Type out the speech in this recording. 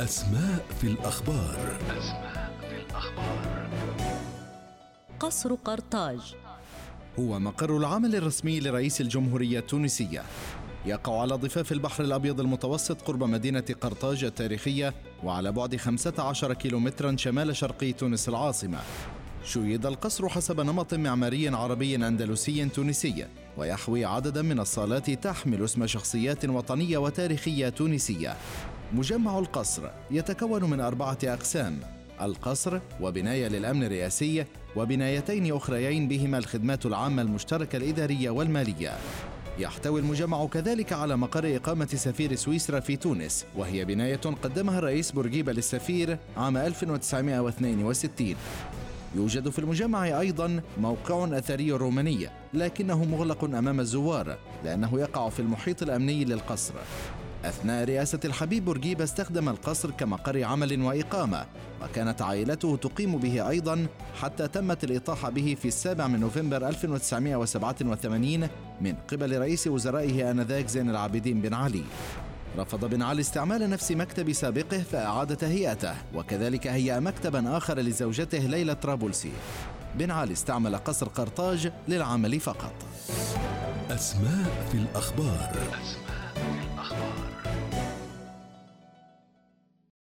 أسماء في الأخبار. أسماء في الأخبار قصر قرطاج. هو مقر العمل الرسمي لرئيس الجمهورية التونسية. يقع على ضفاف البحر الأبيض المتوسط قرب مدينة قرطاج التاريخية وعلى بعد 15 كيلومترا شمال شرقي تونس العاصمة. شيد القصر حسب نمط معماري عربي أندلسي تونسي. ويحوي عددا من الصالات تحمل اسم شخصيات وطنية وتاريخية تونسية. مجمع القصر يتكون من أربعة أقسام القصر وبناية للأمن الرئاسي وبنايتين أخريين بهما الخدمات العامة المشتركة الإدارية والمالية. يحتوي المجمع كذلك على مقر إقامة سفير سويسرا في تونس وهي بناية قدمها الرئيس بورقيبة للسفير عام 1962 يوجد في المجمع أيضا موقع أثري روماني لكنه مغلق أمام الزوار لأنه يقع في المحيط الأمني للقصر. أثناء رئاسة الحبيب بورقيبة استخدم القصر كمقر عمل وإقامة وكانت عائلته تقيم به أيضا حتى تمت الإطاحة به في السابع من نوفمبر 1987 من قبل رئيس وزرائه آنذاك زين العابدين بن علي. رفض بن علي استعمال نفس مكتب سابقه فأعاد تهيئته وكذلك هيأ مكتبا آخر لزوجته ليلى طرابلسي. بن علي استعمل قصر قرطاج للعمل فقط. أسماء في الأخبار. أسماء في الأخبار.